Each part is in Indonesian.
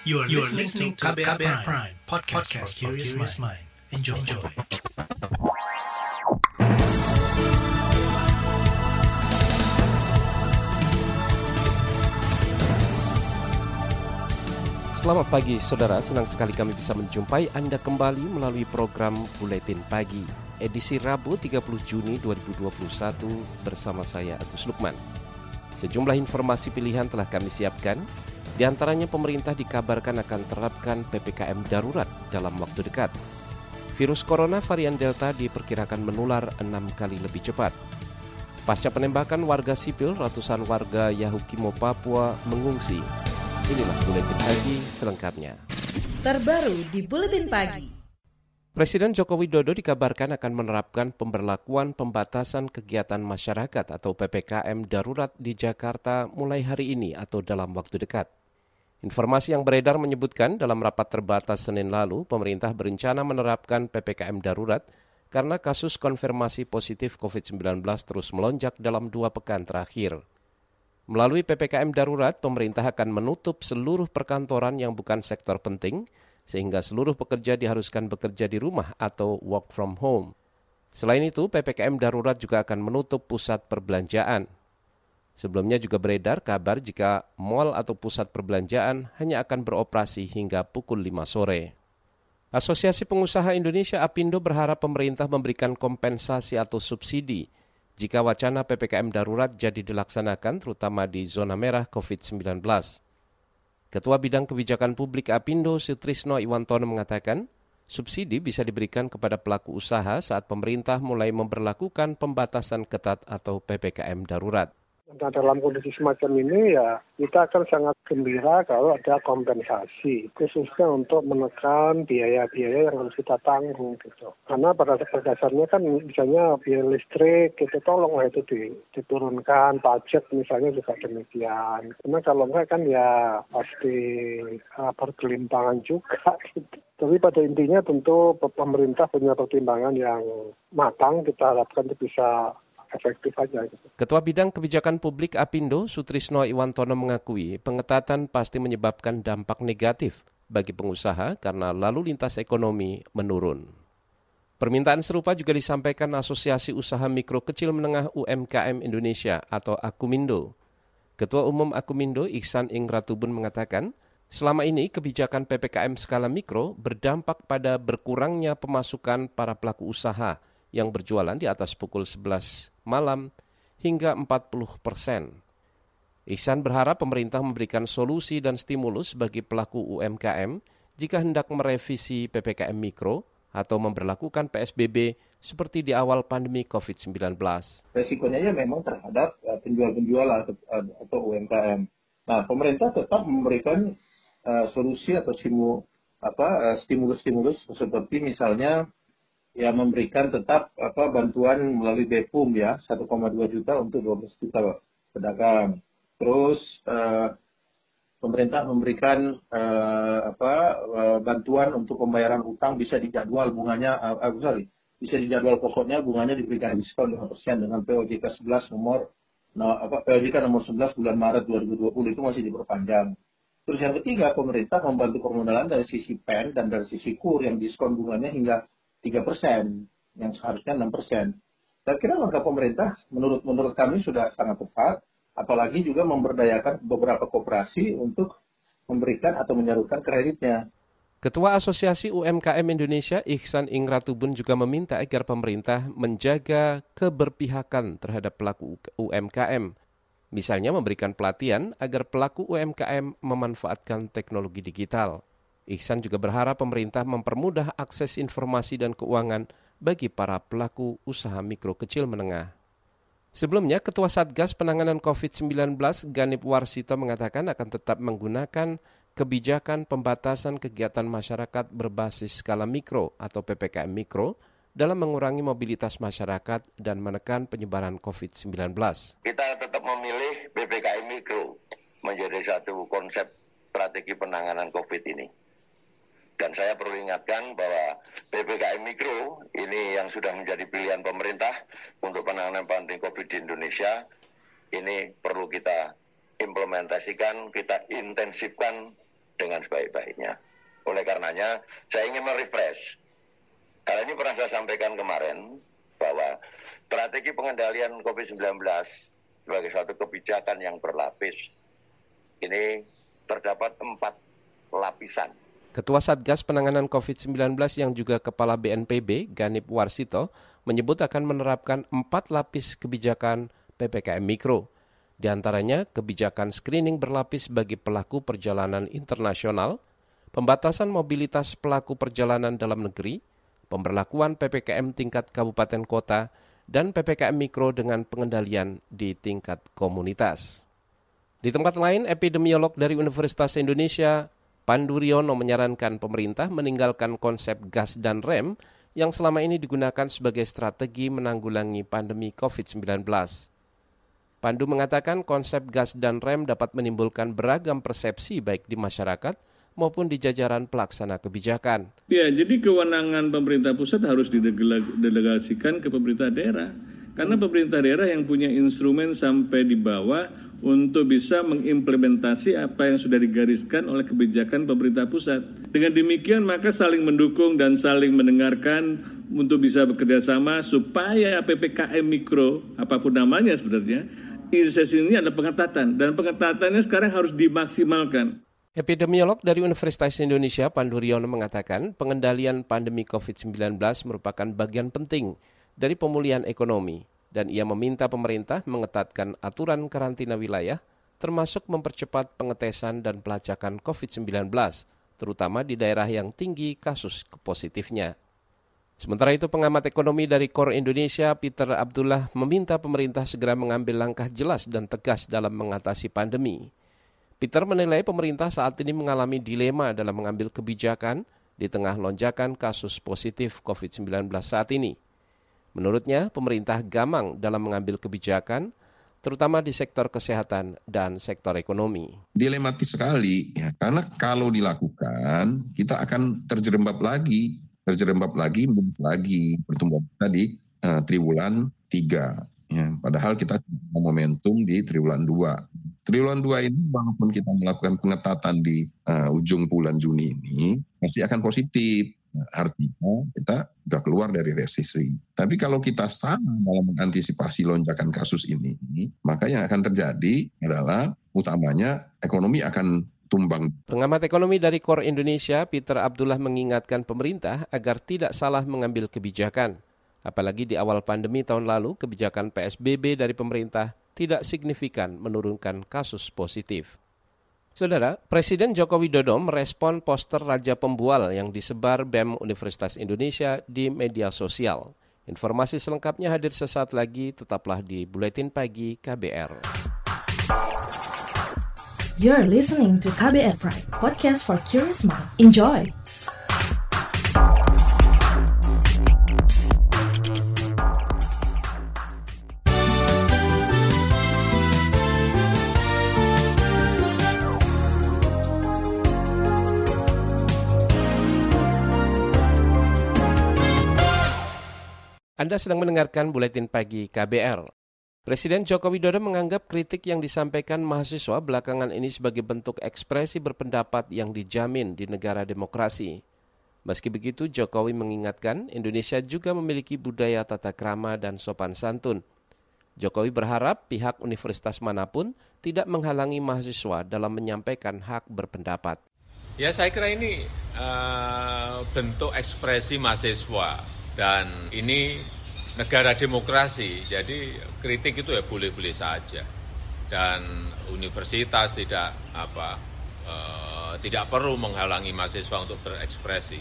You are, you are listening to KBR, Prime, Prime podcast, podcast for curious mind. Enjoy. Enjoy. Selamat pagi saudara, senang sekali kami bisa menjumpai Anda kembali melalui program Buletin Pagi edisi Rabu 30 Juni 2021 bersama saya Agus Lukman. Sejumlah informasi pilihan telah kami siapkan, di antaranya pemerintah dikabarkan akan terapkan PPKM darurat dalam waktu dekat. Virus corona varian Delta diperkirakan menular enam kali lebih cepat. Pasca penembakan warga sipil, ratusan warga Yahukimo, Papua mengungsi. Inilah Buletin Pagi selengkapnya. Terbaru di Buletin Pagi. Presiden Joko Widodo dikabarkan akan menerapkan pemberlakuan pembatasan kegiatan masyarakat atau PPKM darurat di Jakarta mulai hari ini atau dalam waktu dekat. Informasi yang beredar menyebutkan dalam rapat terbatas Senin lalu, pemerintah berencana menerapkan PPKM darurat karena kasus konfirmasi positif COVID-19 terus melonjak dalam dua pekan terakhir. Melalui PPKM darurat, pemerintah akan menutup seluruh perkantoran yang bukan sektor penting, sehingga seluruh pekerja diharuskan bekerja di rumah atau work from home. Selain itu, PPKM darurat juga akan menutup pusat perbelanjaan. Sebelumnya juga beredar kabar jika mal atau pusat perbelanjaan hanya akan beroperasi hingga pukul 5 sore. Asosiasi Pengusaha Indonesia APindo berharap pemerintah memberikan kompensasi atau subsidi jika wacana PPKM darurat jadi dilaksanakan terutama di zona merah COVID-19. Ketua Bidang Kebijakan Publik Apindo Sutrisno Iwantono mengatakan, subsidi bisa diberikan kepada pelaku usaha saat pemerintah mulai memperlakukan pembatasan ketat atau PPKM darurat. Nah, dalam kondisi semacam ini ya kita akan sangat gembira kalau ada kompensasi khususnya untuk menekan biaya-biaya yang harus kita tanggung gitu. Karena pada dasarnya kan misalnya biaya listrik itu tolong itu diturunkan pajak misalnya juga demikian. Karena kalau enggak kan ya pasti uh, berkelimpangan juga gitu. Tapi pada intinya tentu pemerintah punya pertimbangan yang matang kita harapkan bisa efektif aja. Gitu. Ketua Bidang Kebijakan Publik Apindo, Sutrisno Iwantono mengakui pengetatan pasti menyebabkan dampak negatif bagi pengusaha karena lalu lintas ekonomi menurun. Permintaan serupa juga disampaikan Asosiasi Usaha Mikro Kecil Menengah UMKM Indonesia atau Akumindo. Ketua Umum Akumindo Iksan Ingratubun mengatakan, selama ini kebijakan PPKM skala mikro berdampak pada berkurangnya pemasukan para pelaku usaha yang berjualan di atas pukul 11 malam hingga 40 persen. Ihsan berharap pemerintah memberikan solusi dan stimulus bagi pelaku UMKM jika hendak merevisi PPKM Mikro atau memperlakukan PSBB seperti di awal pandemi COVID-19. Resikonya ya memang terhadap uh, penjual-penjual atau, uh, atau UMKM. Nah, pemerintah tetap memberikan uh, solusi atau simu, apa stimulus-stimulus seperti misalnya ya memberikan tetap apa bantuan melalui BPUM ya 1,2 juta untuk 12 juta pedagang. Terus uh, pemerintah memberikan uh, apa uh, bantuan untuk pembayaran utang bisa dijadwal bunganya uh, uh, sorry bisa dijadwal pokoknya bunganya diberikan diskon 5% dengan POJK 11 nomor nah, apa POJK nomor 11 bulan Maret 2020 itu masih diperpanjang. Terus yang ketiga pemerintah membantu permodalan dari sisi PEN dan dari sisi KUR yang diskon bunganya hingga tiga persen yang seharusnya enam persen. Saya kira langkah pemerintah menurut menurut kami sudah sangat tepat, apalagi juga memberdayakan beberapa koperasi untuk memberikan atau menyalurkan kreditnya. Ketua Asosiasi UMKM Indonesia Ihsan Ingratubun juga meminta agar pemerintah menjaga keberpihakan terhadap pelaku UMKM. Misalnya memberikan pelatihan agar pelaku UMKM memanfaatkan teknologi digital. Ihsan juga berharap pemerintah mempermudah akses informasi dan keuangan bagi para pelaku usaha mikro kecil menengah. Sebelumnya, Ketua Satgas Penanganan COVID-19 Ganip Warsito mengatakan akan tetap menggunakan kebijakan pembatasan kegiatan masyarakat berbasis skala mikro atau PPKM mikro dalam mengurangi mobilitas masyarakat dan menekan penyebaran COVID-19. Kita tetap memilih PPKM mikro menjadi satu konsep strategi penanganan COVID ini. Dan saya perlu ingatkan bahwa PPKM Mikro ini yang sudah menjadi pilihan pemerintah untuk penanganan pandemi COVID di Indonesia, ini perlu kita implementasikan, kita intensifkan dengan sebaik-baiknya. Oleh karenanya, saya ingin merefresh. Karena ini pernah saya sampaikan kemarin bahwa strategi pengendalian COVID-19 sebagai suatu kebijakan yang berlapis ini terdapat empat lapisan. Ketua Satgas Penanganan COVID-19 yang juga Kepala BNPB, Ganip Warsito, menyebut akan menerapkan empat lapis kebijakan PPKM Mikro. Di antaranya kebijakan screening berlapis bagi pelaku perjalanan internasional, pembatasan mobilitas pelaku perjalanan dalam negeri, pemberlakuan PPKM tingkat kabupaten kota, dan PPKM Mikro dengan pengendalian di tingkat komunitas. Di tempat lain, epidemiolog dari Universitas Indonesia Pandu Riono menyarankan pemerintah meninggalkan konsep gas dan rem yang selama ini digunakan sebagai strategi menanggulangi pandemi COVID-19. Pandu mengatakan konsep gas dan rem dapat menimbulkan beragam persepsi baik di masyarakat maupun di jajaran pelaksana kebijakan. Ya, jadi kewenangan pemerintah pusat harus didelegasikan ke pemerintah daerah. Karena pemerintah daerah yang punya instrumen sampai di bawah untuk bisa mengimplementasi apa yang sudah digariskan oleh kebijakan pemerintah pusat. Dengan demikian maka saling mendukung dan saling mendengarkan untuk bisa bekerja sama supaya PPKM mikro apa pun namanya sebenarnya inisiasi ini ada pengetatan dan pengetatannya sekarang harus dimaksimalkan. Epidemiolog dari Universitas Indonesia Pandu Riono mengatakan pengendalian pandemi COVID-19 merupakan bagian penting dari pemulihan ekonomi dan ia meminta pemerintah mengetatkan aturan karantina wilayah termasuk mempercepat pengetesan dan pelacakan COVID-19, terutama di daerah yang tinggi kasus positifnya. Sementara itu pengamat ekonomi dari Kor Indonesia Peter Abdullah meminta pemerintah segera mengambil langkah jelas dan tegas dalam mengatasi pandemi. Peter menilai pemerintah saat ini mengalami dilema dalam mengambil kebijakan di tengah lonjakan kasus positif COVID-19 saat ini. Menurutnya, pemerintah gamang dalam mengambil kebijakan, terutama di sektor kesehatan dan sektor ekonomi. Dilematis sekali, ya, karena kalau dilakukan, kita akan terjerembab lagi, terjerembab lagi, lagi pertumbuhan tadi uh, triwulan 3. Ya, padahal kita momentum di triwulan 2. Triwulan 2 ini walaupun kita melakukan pengetatan di uh, ujung bulan Juni ini, masih akan positif Artinya kita sudah keluar dari resesi. Tapi kalau kita salah dalam mengantisipasi lonjakan kasus ini, maka yang akan terjadi adalah utamanya ekonomi akan tumbang. Pengamat ekonomi dari Kor Indonesia, Peter Abdullah mengingatkan pemerintah agar tidak salah mengambil kebijakan. Apalagi di awal pandemi tahun lalu, kebijakan PSBB dari pemerintah tidak signifikan menurunkan kasus positif. Saudara, Presiden Joko Widodo merespon poster Raja Pembual yang disebar BEM Universitas Indonesia di media sosial. Informasi selengkapnya hadir sesaat lagi, tetaplah di Buletin Pagi KBR. You're listening to KBR Pride, podcast for curious mind. Enjoy! Anda sedang mendengarkan Buletin Pagi KBR. Presiden Joko Widodo menganggap kritik yang disampaikan mahasiswa belakangan ini sebagai bentuk ekspresi berpendapat yang dijamin di negara demokrasi. Meski begitu, Jokowi mengingatkan Indonesia juga memiliki budaya tata krama dan sopan santun. Jokowi berharap pihak universitas mana pun tidak menghalangi mahasiswa dalam menyampaikan hak berpendapat. Ya saya kira ini uh, bentuk ekspresi mahasiswa dan ini negara demokrasi, jadi kritik itu ya boleh-boleh saja. Dan universitas tidak apa e, tidak perlu menghalangi mahasiswa untuk berekspresi.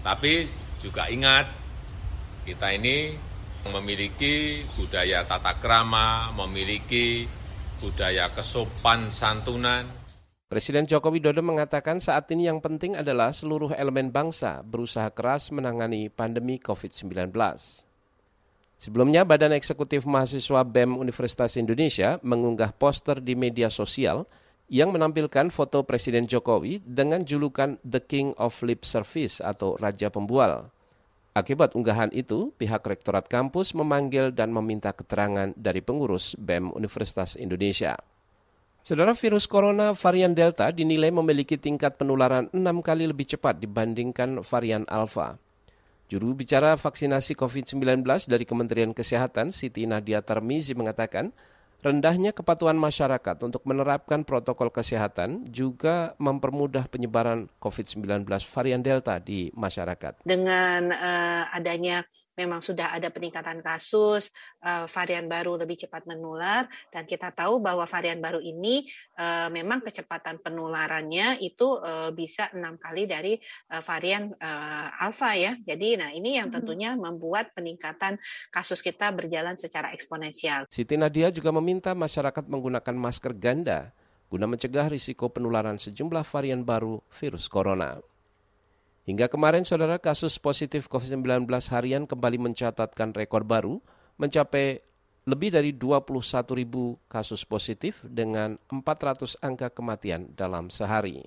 Tapi juga ingat kita ini memiliki budaya tata krama, memiliki budaya kesopan santunan, Presiden Joko Widodo mengatakan saat ini yang penting adalah seluruh elemen bangsa berusaha keras menangani pandemi COVID-19. Sebelumnya, Badan Eksekutif Mahasiswa BEM Universitas Indonesia mengunggah poster di media sosial yang menampilkan foto Presiden Jokowi dengan julukan The King of Lip Service atau Raja Pembual. Akibat unggahan itu, pihak Rektorat Kampus memanggil dan meminta keterangan dari pengurus BEM Universitas Indonesia. Saudara virus corona varian Delta dinilai memiliki tingkat penularan enam kali lebih cepat dibandingkan varian Alpha. Juru bicara vaksinasi COVID-19 dari Kementerian Kesehatan, Siti Nadia Tarmizi mengatakan, rendahnya kepatuhan masyarakat untuk menerapkan protokol kesehatan juga mempermudah penyebaran COVID-19 varian Delta di masyarakat. Dengan uh, adanya memang sudah ada peningkatan kasus, uh, varian baru lebih cepat menular, dan kita tahu bahwa varian baru ini uh, memang kecepatan penularannya itu uh, bisa enam kali dari uh, varian uh, alpha ya. Jadi, nah ini yang tentunya membuat peningkatan kasus kita berjalan secara eksponensial. Siti Nadia juga meminta masyarakat menggunakan masker ganda guna mencegah risiko penularan sejumlah varian baru virus corona. Hingga kemarin, saudara, kasus positif COVID-19 harian kembali mencatatkan rekor baru, mencapai lebih dari 21 ribu kasus positif dengan 400 angka kematian dalam sehari.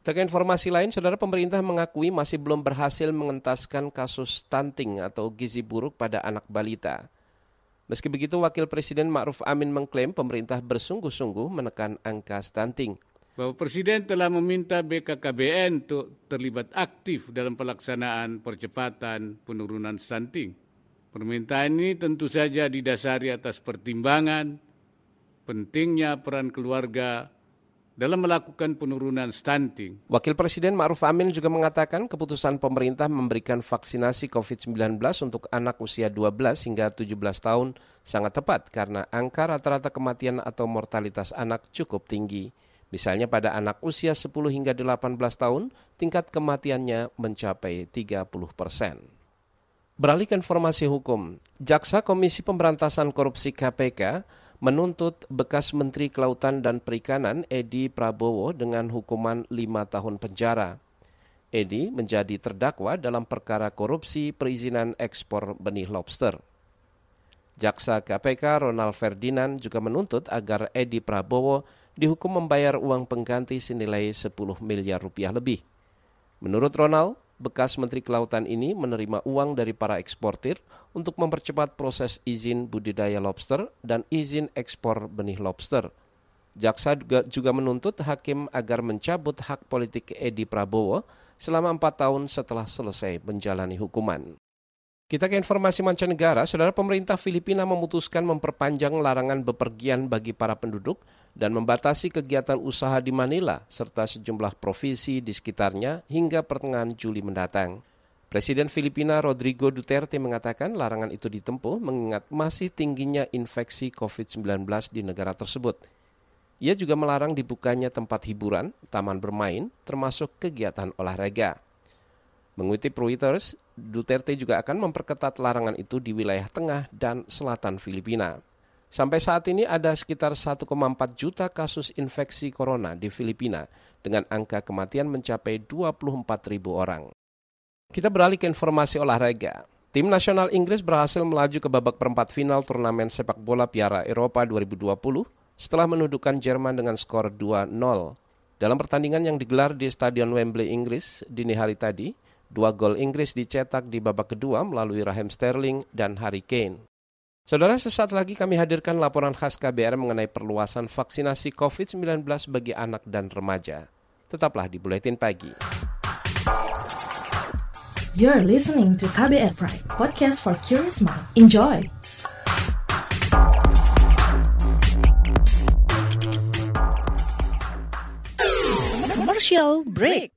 Terkait informasi lain, saudara pemerintah mengakui masih belum berhasil mengentaskan kasus stunting atau gizi buruk pada anak balita. Meski begitu, Wakil Presiden Ma'ruf Amin mengklaim pemerintah bersungguh-sungguh menekan angka stunting – bahwa Presiden telah meminta BKKBN untuk terlibat aktif dalam pelaksanaan percepatan penurunan stunting. Permintaan ini tentu saja didasari atas pertimbangan pentingnya peran keluarga dalam melakukan penurunan stunting. Wakil Presiden Ma'ruf Amin juga mengatakan keputusan pemerintah memberikan vaksinasi COVID-19 untuk anak usia 12 hingga 17 tahun sangat tepat karena angka rata-rata kematian atau mortalitas anak cukup tinggi. Misalnya pada anak usia 10 hingga 18 tahun, tingkat kematiannya mencapai 30 persen. Beralih ke informasi hukum, Jaksa Komisi Pemberantasan Korupsi KPK menuntut bekas Menteri Kelautan dan Perikanan Edi Prabowo dengan hukuman lima tahun penjara. Edi menjadi terdakwa dalam perkara korupsi perizinan ekspor benih lobster. Jaksa KPK Ronald Ferdinand juga menuntut agar Edi Prabowo dihukum membayar uang pengganti senilai 10 miliar rupiah lebih. Menurut Ronald, bekas Menteri Kelautan ini menerima uang dari para eksportir untuk mempercepat proses izin budidaya lobster dan izin ekspor benih lobster. Jaksa juga, juga menuntut hakim agar mencabut hak politik Edi Prabowo selama empat tahun setelah selesai menjalani hukuman. Kita ke informasi mancanegara, saudara pemerintah Filipina memutuskan memperpanjang larangan bepergian bagi para penduduk dan membatasi kegiatan usaha di Manila serta sejumlah provinsi di sekitarnya hingga pertengahan Juli mendatang. Presiden Filipina Rodrigo Duterte mengatakan larangan itu ditempuh mengingat masih tingginya infeksi COVID-19 di negara tersebut. Ia juga melarang dibukanya tempat hiburan, taman bermain, termasuk kegiatan olahraga. Mengutip Reuters, Duterte juga akan memperketat larangan itu di wilayah tengah dan selatan Filipina. Sampai saat ini ada sekitar 1,4 juta kasus infeksi corona di Filipina dengan angka kematian mencapai 24 ribu orang. Kita beralih ke informasi olahraga. Tim nasional Inggris berhasil melaju ke babak perempat final turnamen sepak bola Piala Eropa 2020 setelah menundukkan Jerman dengan skor 2-0. Dalam pertandingan yang digelar di Stadion Wembley, Inggris, dini hari tadi, Dua gol Inggris dicetak di babak kedua melalui Raheem Sterling dan Harry Kane. Saudara, sesaat lagi kami hadirkan laporan khas KBR mengenai perluasan vaksinasi COVID-19 bagi anak dan remaja. Tetaplah di Buletin Pagi. You're listening to KBR Pride, podcast for curious mind. Enjoy! Commercial break.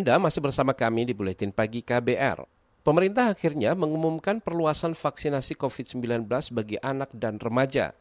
Anda masih bersama kami di Buletin Pagi KBR. Pemerintah akhirnya mengumumkan perluasan vaksinasi COVID-19 bagi anak dan remaja.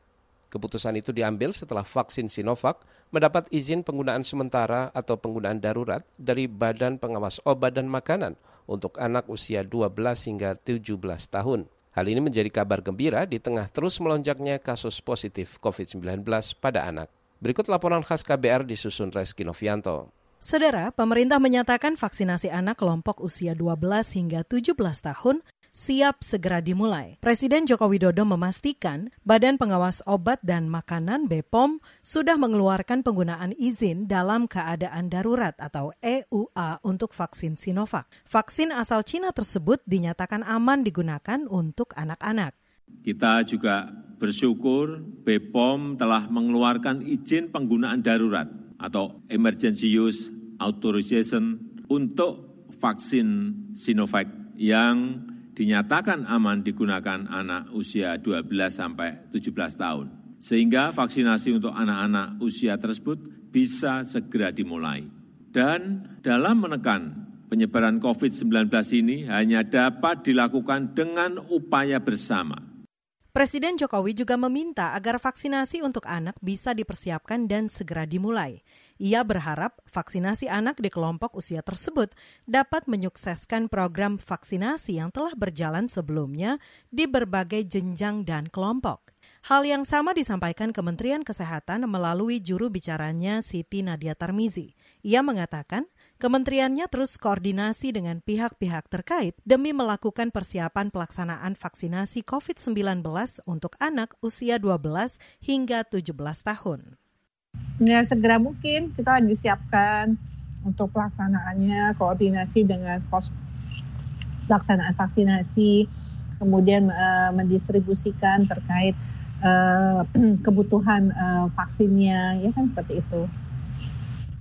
Keputusan itu diambil setelah vaksin Sinovac mendapat izin penggunaan sementara atau penggunaan darurat dari Badan Pengawas Obat dan Makanan untuk anak usia 12 hingga 17 tahun. Hal ini menjadi kabar gembira di tengah terus melonjaknya kasus positif COVID-19 pada anak. Berikut laporan khas KBR disusun Reski Novianto. Saudara, pemerintah menyatakan vaksinasi anak kelompok usia 12 hingga 17 tahun siap segera dimulai. Presiden Joko Widodo memastikan Badan Pengawas Obat dan Makanan BPOM sudah mengeluarkan penggunaan izin dalam keadaan darurat atau EUA untuk vaksin Sinovac. Vaksin asal Cina tersebut dinyatakan aman digunakan untuk anak-anak. Kita juga bersyukur BPOM telah mengeluarkan izin penggunaan darurat atau emergency use authorization untuk vaksin Sinovac yang dinyatakan aman digunakan anak usia 12 sampai 17 tahun. Sehingga vaksinasi untuk anak-anak usia tersebut bisa segera dimulai. Dan dalam menekan penyebaran COVID-19 ini hanya dapat dilakukan dengan upaya bersama. Presiden Jokowi juga meminta agar vaksinasi untuk anak bisa dipersiapkan dan segera dimulai. Ia berharap vaksinasi anak di kelompok usia tersebut dapat menyukseskan program vaksinasi yang telah berjalan sebelumnya di berbagai jenjang dan kelompok. Hal yang sama disampaikan Kementerian Kesehatan melalui juru bicaranya Siti Nadia Tarmizi. Ia mengatakan, Kementeriannya terus koordinasi dengan pihak-pihak terkait demi melakukan persiapan pelaksanaan vaksinasi COVID-19 untuk anak usia 12 hingga 17 tahun ya segera mungkin kita lagi siapkan untuk pelaksanaannya, koordinasi dengan pos pelaksanaan vaksinasi, kemudian uh, mendistribusikan terkait uh, kebutuhan uh, vaksinnya, ya kan seperti itu.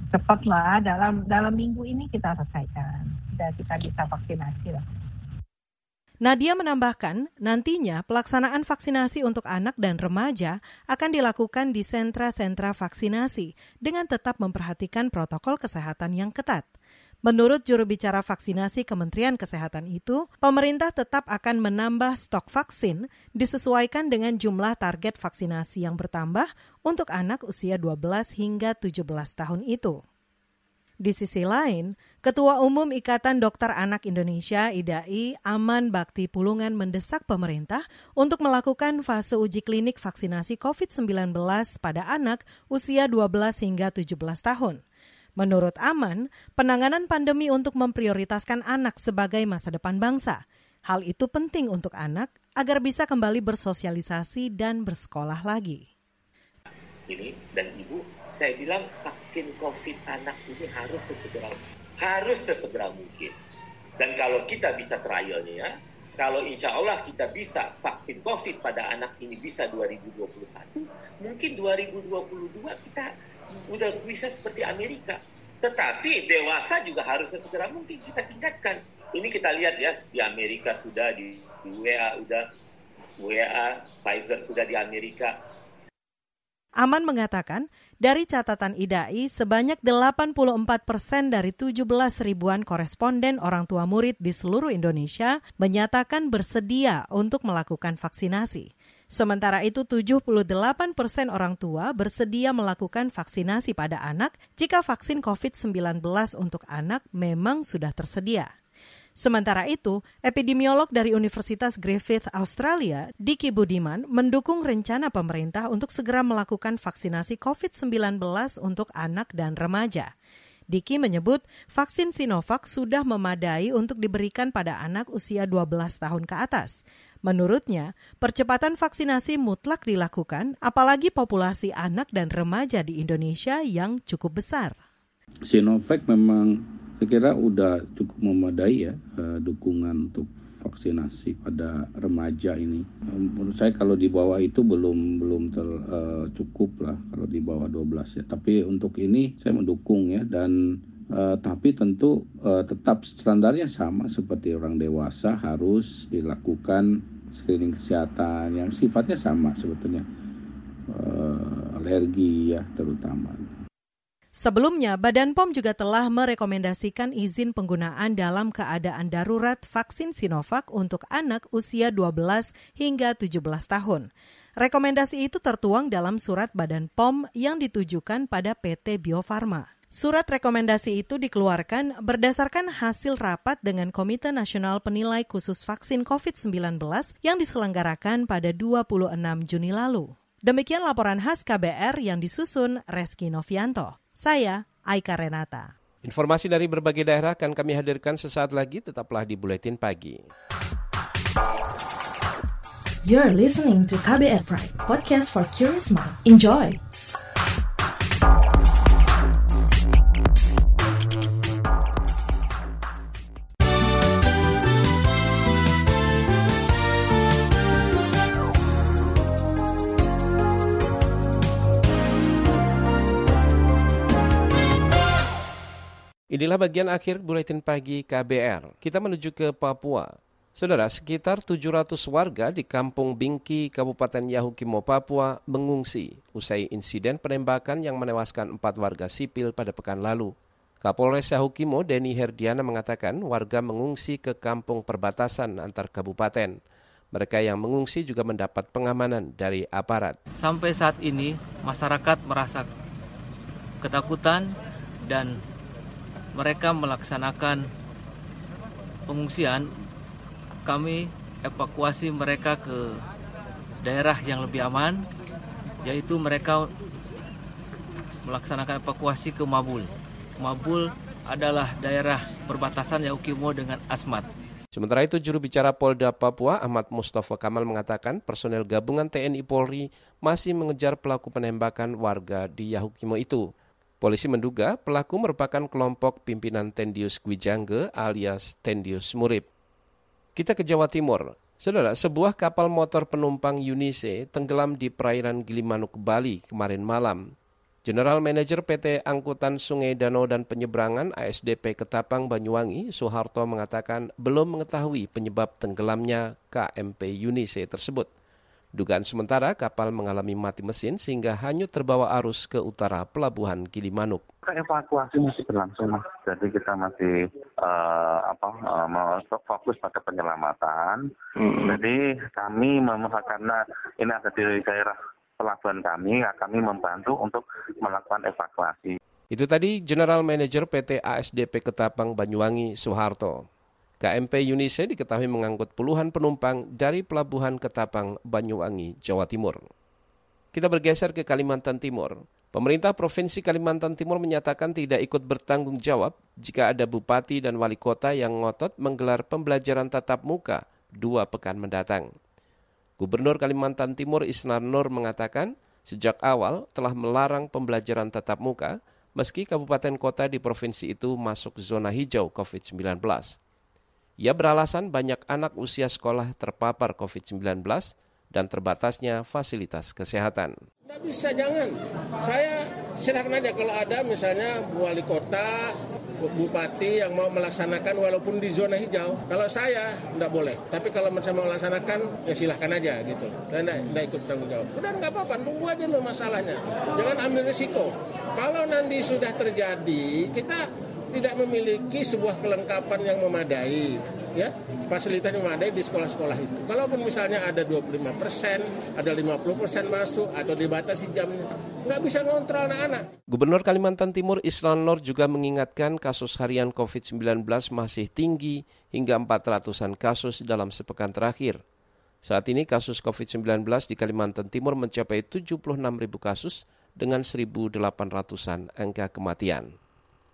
Cepatlah dalam dalam minggu ini kita selesaikan, dan kita bisa vaksinasi lah. Nadia menambahkan, nantinya pelaksanaan vaksinasi untuk anak dan remaja akan dilakukan di sentra-sentra vaksinasi dengan tetap memperhatikan protokol kesehatan yang ketat. Menurut juru bicara vaksinasi Kementerian Kesehatan itu, pemerintah tetap akan menambah stok vaksin disesuaikan dengan jumlah target vaksinasi yang bertambah untuk anak usia 12 hingga 17 tahun itu. Di sisi lain, Ketua Umum Ikatan Dokter Anak Indonesia IDAI Aman Bakti Pulungan mendesak pemerintah untuk melakukan fase uji klinik vaksinasi COVID-19 pada anak usia 12 hingga 17 tahun. Menurut Aman, penanganan pandemi untuk memprioritaskan anak sebagai masa depan bangsa. Hal itu penting untuk anak agar bisa kembali bersosialisasi dan bersekolah lagi. Ini dan ibu, saya bilang vaksin COVID anak ini harus sesegera harus sesegera mungkin. Dan kalau kita bisa trialnya ya, kalau insya Allah kita bisa vaksin COVID pada anak ini bisa 2021, mungkin 2022 kita udah bisa seperti Amerika. Tetapi dewasa juga harus sesegera mungkin kita tingkatkan. Ini kita lihat ya, di Amerika sudah, di, di WA udah, WA, Pfizer sudah di Amerika. Aman mengatakan, dari catatan IDAI, sebanyak 84 persen dari 17 ribuan koresponden orang tua murid di seluruh Indonesia menyatakan bersedia untuk melakukan vaksinasi. Sementara itu 78 persen orang tua bersedia melakukan vaksinasi pada anak jika vaksin COVID-19 untuk anak memang sudah tersedia. Sementara itu, epidemiolog dari Universitas Griffith Australia, Diki Budiman, mendukung rencana pemerintah untuk segera melakukan vaksinasi COVID-19 untuk anak dan remaja. Diki menyebut vaksin Sinovac sudah memadai untuk diberikan pada anak usia 12 tahun ke atas. Menurutnya, percepatan vaksinasi mutlak dilakukan apalagi populasi anak dan remaja di Indonesia yang cukup besar. Sinovac memang saya kira udah cukup memadai ya uh, dukungan untuk vaksinasi pada remaja ini. menurut saya kalau di bawah itu belum belum ter, uh, cukup lah kalau di bawah 12 ya. Tapi untuk ini saya mendukung ya dan uh, tapi tentu uh, tetap standarnya sama seperti orang dewasa harus dilakukan screening kesehatan yang sifatnya sama sebetulnya uh, alergi ya terutama. Sebelumnya, Badan POM juga telah merekomendasikan izin penggunaan dalam keadaan darurat vaksin Sinovac untuk anak usia 12 hingga 17 tahun. Rekomendasi itu tertuang dalam surat Badan POM yang ditujukan pada PT Bio Farma. Surat rekomendasi itu dikeluarkan berdasarkan hasil rapat dengan Komite Nasional Penilai Khusus Vaksin COVID-19 yang diselenggarakan pada 26 Juni lalu. Demikian laporan khas KBR yang disusun Reski Novianto. Saya Aika Renata. Informasi dari berbagai daerah akan kami hadirkan sesaat lagi, tetaplah di Buletin Pagi. You're listening to KBR Pride, podcast for curious mind. Enjoy! Inilah bagian akhir buletin pagi KBR. Kita menuju ke Papua. Saudara, sekitar 700 warga di Kampung Bingki, Kabupaten Yahukimo, Papua mengungsi usai insiden penembakan yang menewaskan empat warga sipil pada pekan lalu. Kapolres Yahukimo, Denny Herdiana mengatakan warga mengungsi ke kampung perbatasan antar kabupaten. Mereka yang mengungsi juga mendapat pengamanan dari aparat. Sampai saat ini masyarakat merasa ketakutan dan mereka melaksanakan pengungsian, kami evakuasi mereka ke daerah yang lebih aman, yaitu mereka melaksanakan evakuasi ke Mabul. Mabul adalah daerah perbatasan Yaukimo dengan Asmat. Sementara itu, juru bicara Polda Papua Ahmad Mustafa Kamal mengatakan personel gabungan TNI Polri masih mengejar pelaku penembakan warga di Yahukimo itu. Polisi menduga pelaku merupakan kelompok pimpinan Tendius Gwijangge alias Tendius Murib. Kita ke Jawa Timur. Saudara, sebuah kapal motor penumpang Unise tenggelam di perairan Gilimanuk, Bali kemarin malam. General Manager PT Angkutan Sungai Danau dan Penyeberangan ASDP Ketapang Banyuwangi, Soeharto mengatakan belum mengetahui penyebab tenggelamnya KMP Unise tersebut. Dugaan sementara kapal mengalami mati mesin sehingga hanyut terbawa arus ke utara pelabuhan Gilimanuk. Evakuasi masih berlangsung, mas. Jadi kita masih uh, apa uh, fokus pada penyelamatan. Hmm. Jadi kami karena ini ada di daerah pelabuhan kami, ya kami membantu untuk melakukan evakuasi. Itu tadi General Manager PT ASDP Ketapang Banyuwangi Soeharto. KMP Yunise diketahui mengangkut puluhan penumpang dari Pelabuhan Ketapang, Banyuwangi, Jawa Timur. Kita bergeser ke Kalimantan Timur. Pemerintah Provinsi Kalimantan Timur menyatakan tidak ikut bertanggung jawab jika ada bupati dan wali kota yang ngotot menggelar pembelajaran tatap muka dua pekan mendatang. Gubernur Kalimantan Timur Isnar Nur mengatakan sejak awal telah melarang pembelajaran tatap muka meski kabupaten kota di provinsi itu masuk zona hijau COVID-19. Ia beralasan banyak anak usia sekolah terpapar COVID-19 dan terbatasnya fasilitas kesehatan. Tidak bisa, jangan. Saya silakan aja kalau ada misalnya wali kota, bupati yang mau melaksanakan walaupun di zona hijau. Kalau saya tidak boleh. Tapi kalau saya mau melaksanakan ya silahkan aja gitu. Saya tidak, ikut tanggung jawab. Udah nggak apa-apa, tunggu aja loh masalahnya. Jangan ambil risiko. Kalau nanti sudah terjadi, kita tidak memiliki sebuah kelengkapan yang memadai ya fasilitas yang memadai di sekolah-sekolah itu. Kalaupun misalnya ada 25 persen, ada 50 persen masuk atau dibatasi jamnya, nggak bisa ngontrol anak-anak. Gubernur Kalimantan Timur Islan Nur juga mengingatkan kasus harian COVID-19 masih tinggi hingga 400-an kasus dalam sepekan terakhir. Saat ini kasus COVID-19 di Kalimantan Timur mencapai 76 ribu kasus dengan 1.800-an angka kematian.